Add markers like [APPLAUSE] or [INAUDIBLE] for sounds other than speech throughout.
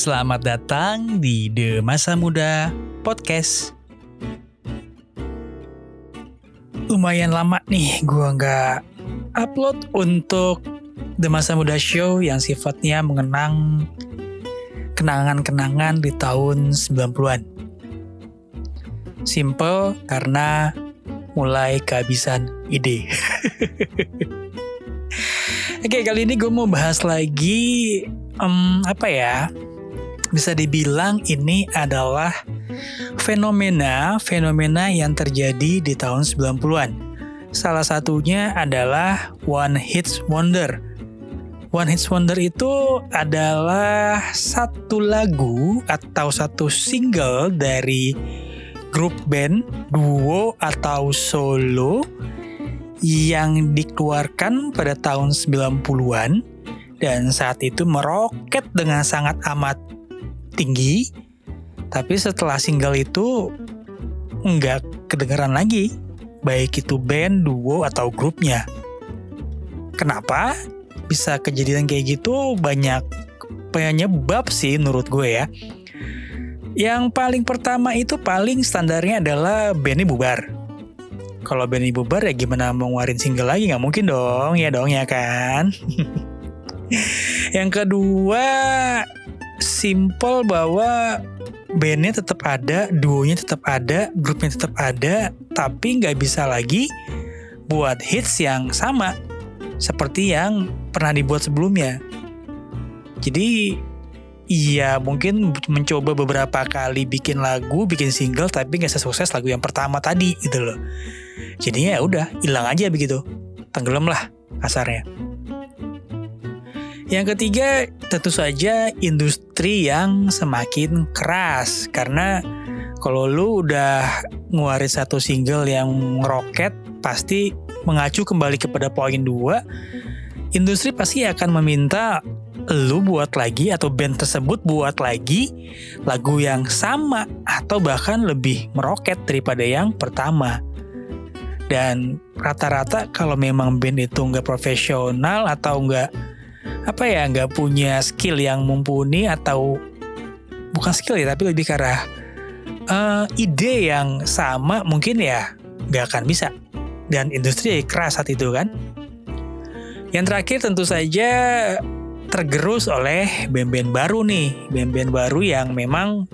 Selamat datang di The Masa Muda Podcast. Lumayan lama nih gua nggak upload untuk The Masa Muda Show yang sifatnya mengenang kenangan-kenangan di tahun 90-an. Simple karena mulai kehabisan ide. [LAUGHS] Oke, kali ini gue mau bahas lagi um, apa ya? Bisa dibilang ini adalah fenomena fenomena yang terjadi di tahun 90-an. Salah satunya adalah One Hits Wonder. One Hits Wonder itu adalah satu lagu atau satu single dari grup band, duo atau solo yang dikeluarkan pada tahun 90-an dan saat itu meroket dengan sangat amat tinggi. Tapi setelah single itu nggak kedengeran lagi, baik itu band, duo, atau grupnya. Kenapa bisa kejadian kayak gitu? Banyak penyebab sih menurut gue ya. Yang paling pertama itu paling standarnya adalah bandnya bubar kalau Benny bubar ya gimana mau ngeluarin single lagi nggak mungkin dong ya dong ya kan [LAUGHS] yang kedua simple bahwa bandnya tetap ada duonya tetap ada grupnya tetap ada tapi nggak bisa lagi buat hits yang sama seperti yang pernah dibuat sebelumnya jadi Iya mungkin mencoba beberapa kali bikin lagu, bikin single tapi nggak sesukses lagu yang pertama tadi gitu loh. Jadinya ya udah hilang aja begitu, tenggelam lah kasarnya. Yang ketiga tentu saja industri yang semakin keras karena kalau lu udah ngeluarin satu single yang ngeroket pasti mengacu kembali kepada poin dua industri pasti akan meminta lu buat lagi atau band tersebut buat lagi lagu yang sama atau bahkan lebih meroket daripada yang pertama. Dan rata-rata kalau memang band itu nggak profesional atau nggak apa ya nggak punya skill yang mumpuni atau bukan skill ya tapi lebih ke arah uh, ide yang sama mungkin ya nggak akan bisa dan industri keras saat itu kan. Yang terakhir tentu saja tergerus oleh band-band baru nih, band-band baru yang memang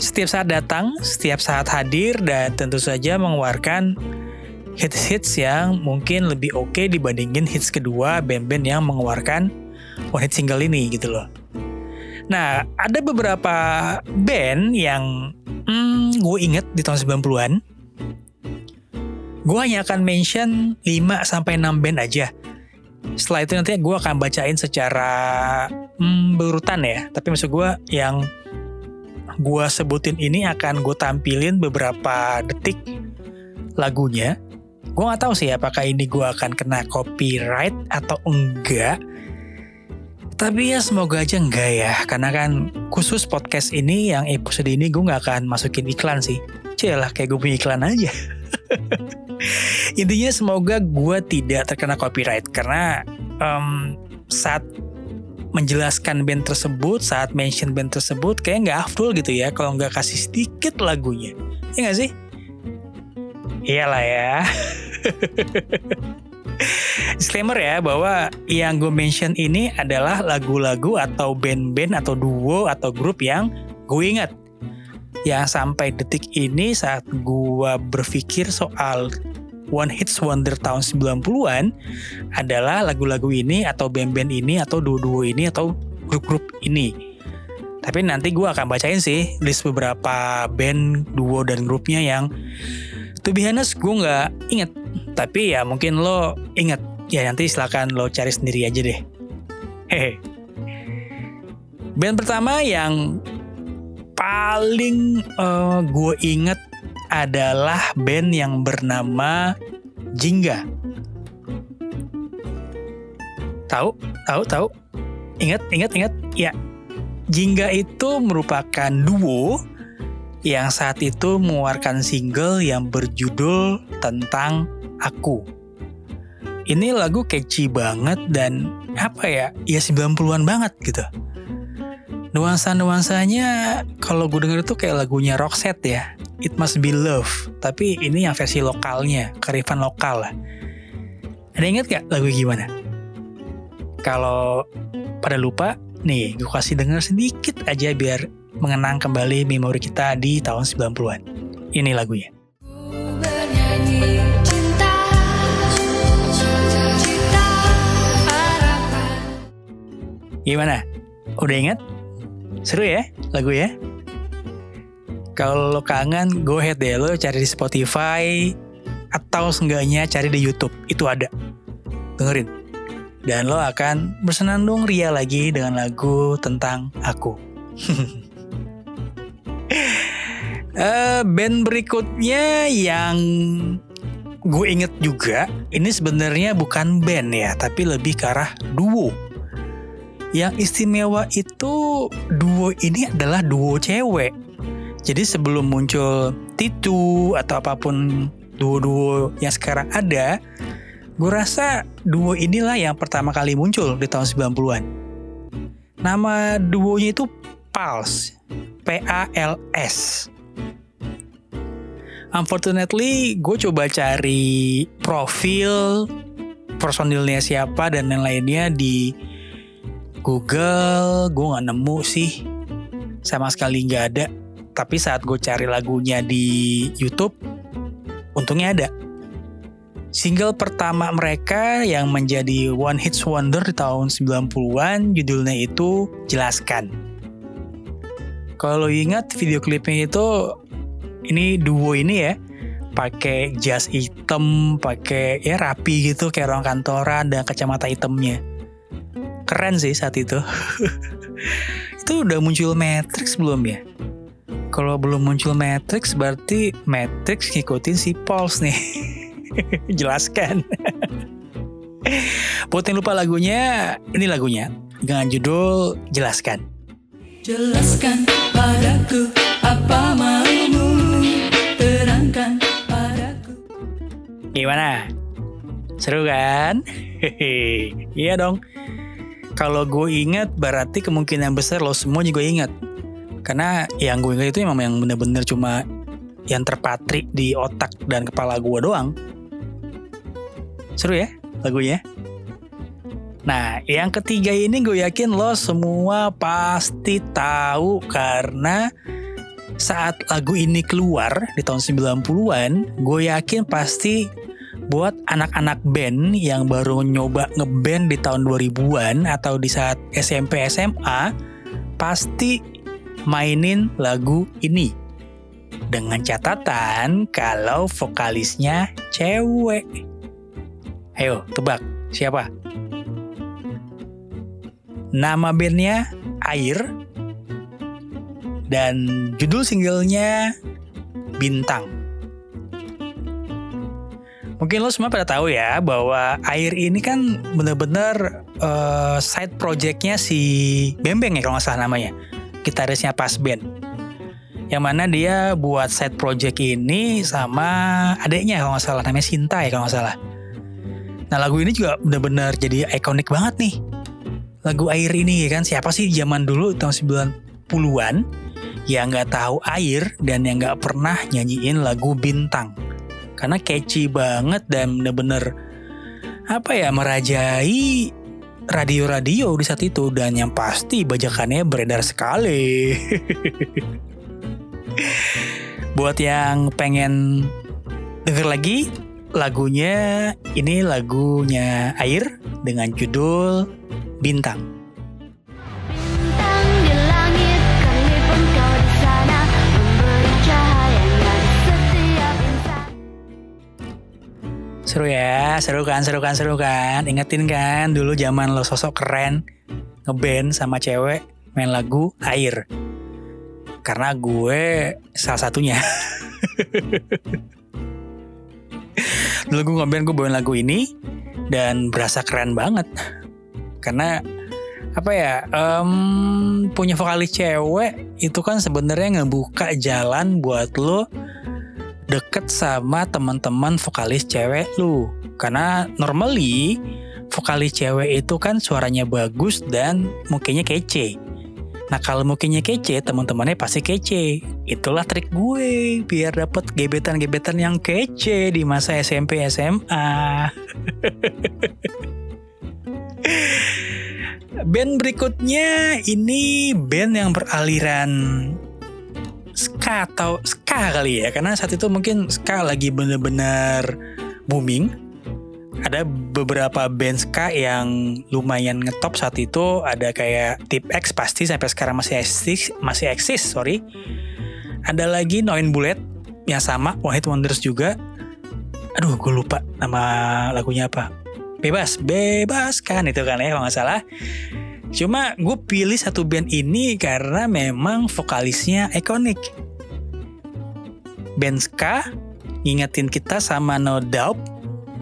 setiap saat datang, setiap saat hadir dan tentu saja mengeluarkan hits-hits yang mungkin lebih oke okay dibandingin hits kedua band-band yang mengeluarkan one hit single ini gitu loh. Nah, ada beberapa band yang hmm, gue inget di tahun 90-an. Gue hanya akan mention 5 sampai 6 band aja setelah itu nanti gue akan bacain secara hmm, berurutan ya tapi maksud gue yang gue sebutin ini akan gue tampilin beberapa detik lagunya gue nggak tahu sih apakah ini gue akan kena copyright atau enggak. Tapi ya semoga aja enggak ya. Karena kan khusus podcast ini yang episode ini gue nggak akan masukin iklan sih. Celah kayak gue punya iklan aja. [LAUGHS] Intinya semoga gue tidak terkena copyright. Karena um, saat menjelaskan band tersebut, saat mention band tersebut kayak nggak afdol gitu ya kalau nggak kasih sedikit lagunya. Ya nggak sih? Iyalah ya. Disclaimer ya bahwa yang gue mention ini adalah lagu-lagu atau band-band atau duo atau grup yang gue ingat yang sampai detik ini saat gua berpikir soal One Hits Wonder tahun 90-an adalah lagu-lagu ini atau band-band ini atau duo-duo ini atau grup-grup ini. Tapi nanti gue akan bacain sih list beberapa band, duo, dan grupnya yang to be honest gue nggak inget. Tapi ya mungkin lo inget. Ya nanti silakan lo cari sendiri aja deh. Hehe. Band pertama yang paling uh, gue inget adalah band yang bernama Jingga. Tahu? Tahu? Tahu? Ingat? Ingat? Ingat? Ya. Jingga itu merupakan duo yang saat itu mengeluarkan single yang berjudul tentang aku. Ini lagu catchy banget dan apa ya? Ya 90-an banget gitu nuansa-nuansanya kalau gue denger itu kayak lagunya Roxette ya It Must Be Love tapi ini yang versi lokalnya kearifan lokal lah ada inget gak lagu gimana kalau pada lupa nih gue kasih denger sedikit aja biar mengenang kembali memori kita di tahun 90-an ini lagunya Gimana? Udah inget? Seru ya lagu ya? Kalau lo kangen, go ahead deh lo cari di Spotify atau seenggaknya cari di YouTube. Itu ada. Dengerin. Dan lo akan bersenandung ria lagi dengan lagu tentang aku. [LAUGHS] uh, band berikutnya yang gue inget juga, ini sebenarnya bukan band ya, tapi lebih ke arah duo yang istimewa itu duo ini adalah duo cewek. Jadi sebelum muncul Titu atau apa pun duo-duo yang sekarang ada, gue rasa duo inilah yang pertama kali muncul di tahun 90-an. Nama duonya itu Pals, P-A-L-S. Unfortunately, gue coba cari profil personilnya siapa dan yang lainnya di Google. Gue nggak nemu sih. Sama sekali nggak ada. Tapi saat gue cari lagunya di YouTube untungnya ada. Single pertama mereka yang menjadi one hits wonder di tahun 90-an judulnya itu Jelaskan. Kalau ingat video klipnya itu ini duo ini ya pakai jas hitam, pakai ya rapi gitu kayak orang kantoran dan kacamata hitamnya. Keren sih saat itu. [LAUGHS] Itu udah muncul Matrix belum ya? Kalau belum muncul Matrix berarti Matrix ngikutin si Pulse nih. [LAUGHS] Jelaskan. [LAUGHS] Buat yang lupa lagunya ini lagunya dengan judul jelaskan. Jelaskan padaku apa maumu gimana seru kan [LAUGHS] iya dong kalau gue ingat berarti kemungkinan besar lo semua juga ingat. Karena yang gue ingat itu memang yang bener-bener cuma yang terpatri di otak dan kepala gue doang. Seru ya lagunya? Nah, yang ketiga ini gue yakin lo semua pasti tahu karena saat lagu ini keluar di tahun 90-an, gue yakin pasti buat anak-anak band yang baru nyoba ngeband di tahun 2000-an atau di saat SMP SMA pasti mainin lagu ini. Dengan catatan kalau vokalisnya cewek. Ayo, tebak siapa? Nama bandnya Air dan judul singlenya Bintang. Mungkin lo semua pada tahu ya bahwa Air ini kan bener-bener uh, side projectnya si Bembeng ya kalau nggak salah namanya. Gitarisnya Pas Band. Yang mana dia buat side project ini sama adiknya kalau nggak salah namanya Sinta ya kalau nggak salah. Nah lagu ini juga bener-bener jadi ikonik banget nih. Lagu Air ini ya kan siapa sih zaman dulu tahun 90-an yang nggak tahu Air dan yang nggak pernah nyanyiin lagu Bintang karena catchy banget dan bener-bener apa ya merajai radio-radio di saat itu dan yang pasti bajakannya beredar sekali. [LAUGHS] Buat yang pengen denger lagi lagunya ini lagunya Air dengan judul Bintang. Seru ya, seru kan, seru kan, seru kan. Ingetin kan dulu zaman lo sosok keren ngeband sama cewek main lagu Air. Karena gue salah satunya. [LAUGHS] dulu gue ngeband gue bawain lagu ini dan berasa keren banget. Karena apa ya um, punya vokalis cewek itu kan sebenarnya ngebuka jalan buat lo deket sama teman-teman vokalis cewek lu. Karena normally vokalis cewek itu kan suaranya bagus dan mukanya kece. Nah kalau mungkinnya kece, teman-temannya pasti kece. Itulah trik gue biar dapat gebetan-gebetan yang kece di masa SMP SMA. [LAUGHS] band berikutnya ini band yang beraliran ska atau ska kali ya karena saat itu mungkin ska lagi bener-bener booming. Ada beberapa band ska yang lumayan ngetop saat itu. Ada kayak Tip X pasti sampai sekarang masih eksis masih eksis sorry. Ada lagi Noin Bullet yang sama One Hit Wonders juga. Aduh gue lupa nama lagunya apa. Bebas bebas kan itu kan ya kalau nggak salah cuma gue pilih satu band ini karena memang vokalisnya ikonik band ska ngingetin kita sama No Doubt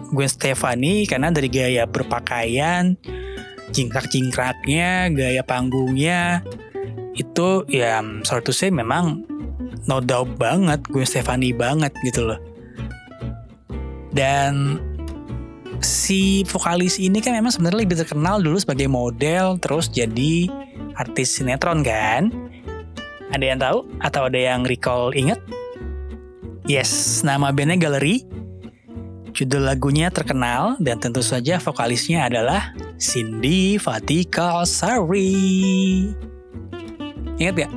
Gwen Stefani karena dari gaya berpakaian, jingkrak-jingkraknya, gaya panggungnya itu ya sorry to say memang no doubt banget Gwen Stefani banget gitu loh. Dan si vokalis ini kan memang sebenarnya lebih terkenal dulu sebagai model terus jadi artis sinetron kan. Ada yang tahu atau ada yang recall inget? Yes, nama bandnya Gallery Judul lagunya terkenal dan tentu saja vokalisnya adalah Cindy Fatika Sari. Ingat gak?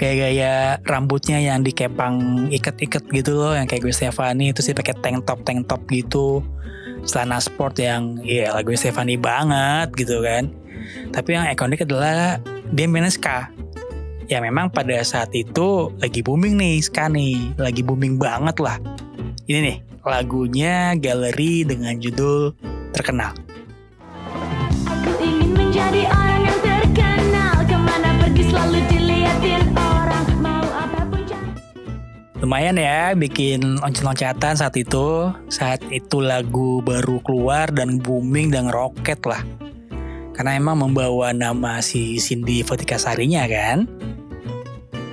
Kayak gaya rambutnya yang dikepang iket-iket gitu loh, yang kayak gue Stefani itu sih pakai tank top tank top gitu, celana sport yang ya yeah, lagu Stefani banget gitu kan. Tapi yang ikonik adalah dia main ska. Ya memang pada saat itu lagi booming nih ska nih, lagi booming banget lah. Ini nih, lagunya Gallery dengan judul Terkenal. Lumayan ya bikin loncat-loncatan saat itu. Saat itu lagu baru keluar dan booming dan roket lah. Karena emang membawa nama si Cindy Fatika Sarinya kan.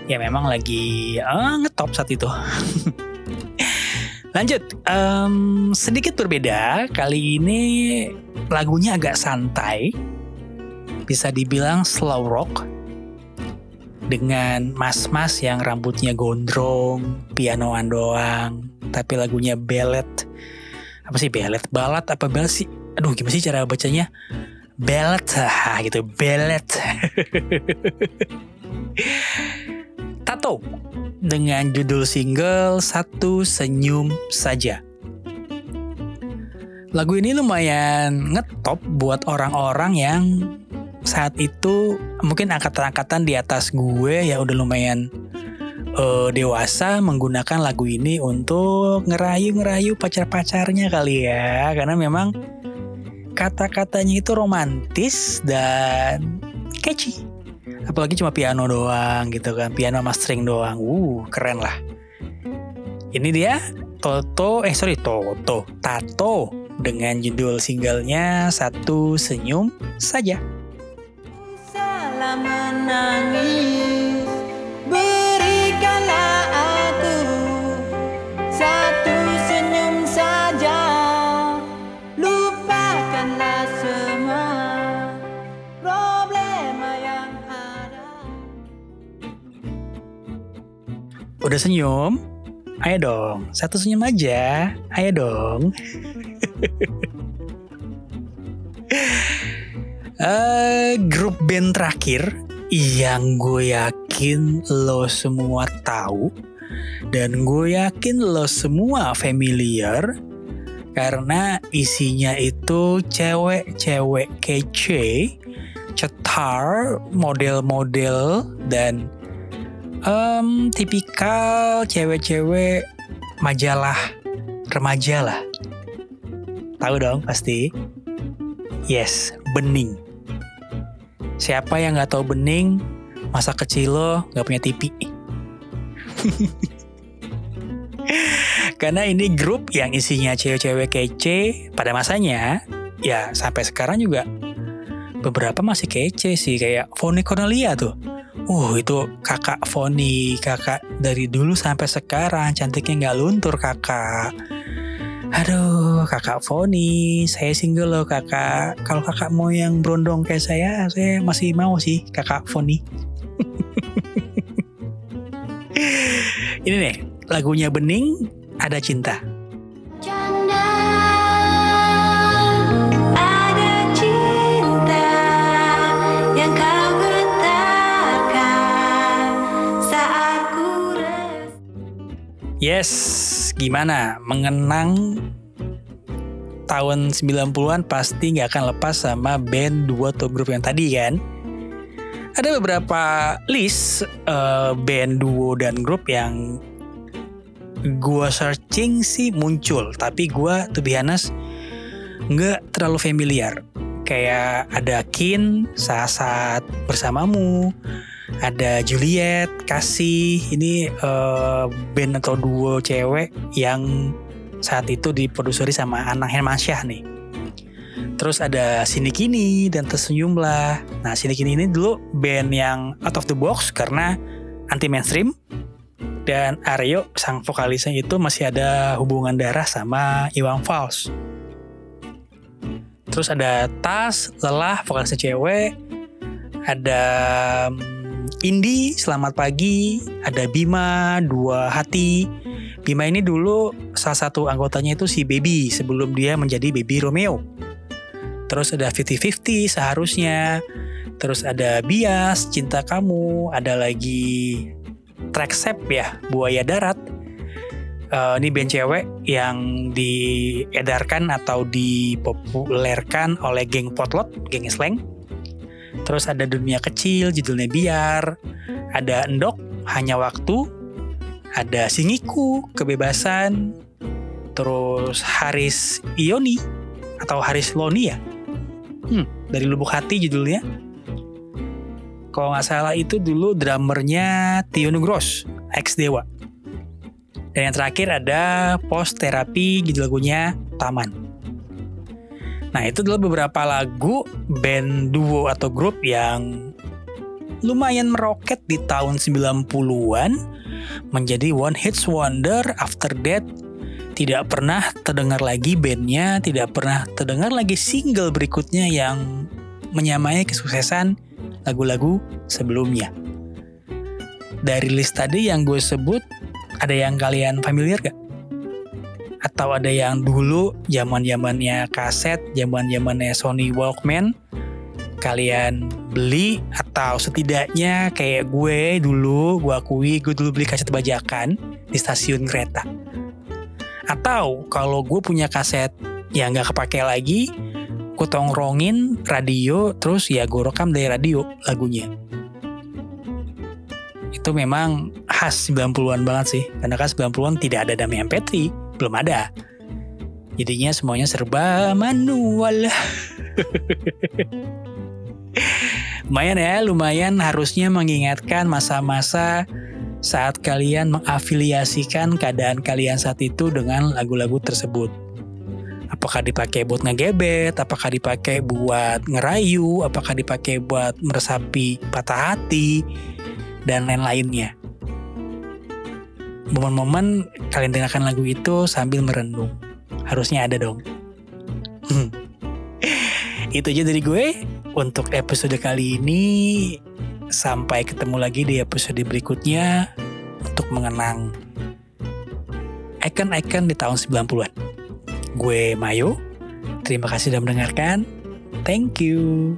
Ya memang lagi uh, ngetop saat itu. [LAUGHS] Lanjut, um, sedikit berbeda. Kali ini lagunya agak santai, bisa dibilang slow rock dengan mas-mas yang rambutnya gondrong, pianoan doang, tapi lagunya ballet. Apa sih ballet? Balat apa ballet sih? Aduh, gimana sih cara bacanya? Ballet, ah, gitu, ballet. [LAUGHS] Tato dengan judul single Satu Senyum Saja. Lagu ini lumayan ngetop buat orang-orang yang saat itu mungkin angkatan-angkatan di atas gue ya udah lumayan uh, dewasa menggunakan lagu ini untuk ngerayu-ngerayu pacar-pacarnya kali ya. Karena memang kata-katanya itu romantis dan catchy. Apalagi cuma piano doang gitu kan piano sama string doang. Uh keren lah. Ini dia Toto eh sorry Toto Tato dengan judul singlenya satu senyum saja menangis berikanlah aku satu senyum saja lupakanlah semua Udah senyum? Ayo dong, satu senyum aja. Ayo dong. uh, [LAUGHS] grup band terakhir yang gue yakin lo semua tahu dan gue yakin lo semua familiar karena isinya itu cewek-cewek kece, cetar, model-model dan um, tipikal cewek-cewek majalah remaja lah. Tahu dong pasti. Yes, bening. Siapa yang nggak tahu bening? Masa kecil lo nggak punya TV. Karena ini grup yang isinya cewek-cewek kece pada masanya, ya sampai sekarang juga beberapa masih kece sih kayak Foni Cornelia tuh Uh itu kakak Foni, kakak dari dulu sampai sekarang cantiknya nggak luntur kakak. Aduh, kakak Foni, saya single loh kakak. Kalau kakak mau yang berondong kayak saya, saya masih mau sih kakak Foni. [LAUGHS] Ini nih, lagunya Bening, ada cinta. Yes, gimana? Mengenang tahun 90-an pasti nggak akan lepas sama band dua atau grup yang tadi kan? Ada beberapa list uh, band duo dan grup yang gua searching sih muncul, tapi gua to be nggak terlalu familiar. Kayak ada Kin, Saat Bersamamu, ada Juliet, Kasih, ini uh, band atau duo cewek yang saat itu diproduseri sama Anang Hermansyah nih. Terus ada Sini Kini dan Tersenyumlah. Nah Sini Kini ini dulu band yang out of the box karena anti mainstream. Dan Aryo sang vokalisnya itu masih ada hubungan darah sama Iwang Fals. Terus ada Tas, Lelah, vokalisnya cewek. Ada Indi, selamat pagi. Ada Bima, dua hati. Bima ini dulu salah satu anggotanya itu si Baby sebelum dia menjadi Baby Romeo. Terus ada 50-50 seharusnya. Terus ada Bias, Cinta Kamu. Ada lagi Tracksep ya, Buaya Darat. Uh, ini band cewek yang diedarkan atau dipopulerkan oleh geng Potlot, geng Slang Terus ada dunia kecil judulnya biar. Ada endok hanya waktu. Ada singiku kebebasan. Terus Haris Ioni atau Haris Loni ya. Hmm, dari lubuk hati judulnya. Kalau nggak salah itu dulu drummernya Tio Nugros, ex Dewa. Dan yang terakhir ada post terapi judul lagunya Taman. Nah itu adalah beberapa lagu band duo atau grup yang lumayan meroket di tahun 90-an menjadi one hits wonder after that tidak pernah terdengar lagi bandnya tidak pernah terdengar lagi single berikutnya yang menyamai kesuksesan lagu-lagu sebelumnya dari list tadi yang gue sebut ada yang kalian familiar gak? Atau ada yang dulu zaman zamannya kaset, zaman zamannya Sony Walkman, kalian beli atau setidaknya kayak gue dulu, gue akui gue dulu beli kaset bajakan di stasiun kereta. Atau kalau gue punya kaset yang nggak kepake lagi, gue tongrongin radio, terus ya gue rekam dari radio lagunya. Itu memang khas 90-an banget sih, karena kan 90-an tidak ada damai MP3 belum ada. Jadinya semuanya serba manual. [LAUGHS] lumayan ya, lumayan harusnya mengingatkan masa-masa saat kalian mengafiliasikan keadaan kalian saat itu dengan lagu-lagu tersebut. Apakah dipakai buat ngegebet, apakah dipakai buat ngerayu, apakah dipakai buat meresapi patah hati, dan lain-lainnya momen-momen kalian dengarkan lagu itu sambil merenung. Harusnya ada dong. [LAUGHS] itu aja dari gue untuk episode kali ini. Sampai ketemu lagi di episode berikutnya untuk mengenang icon-icon di tahun 90-an. Gue Mayo. Terima kasih sudah mendengarkan. Thank you.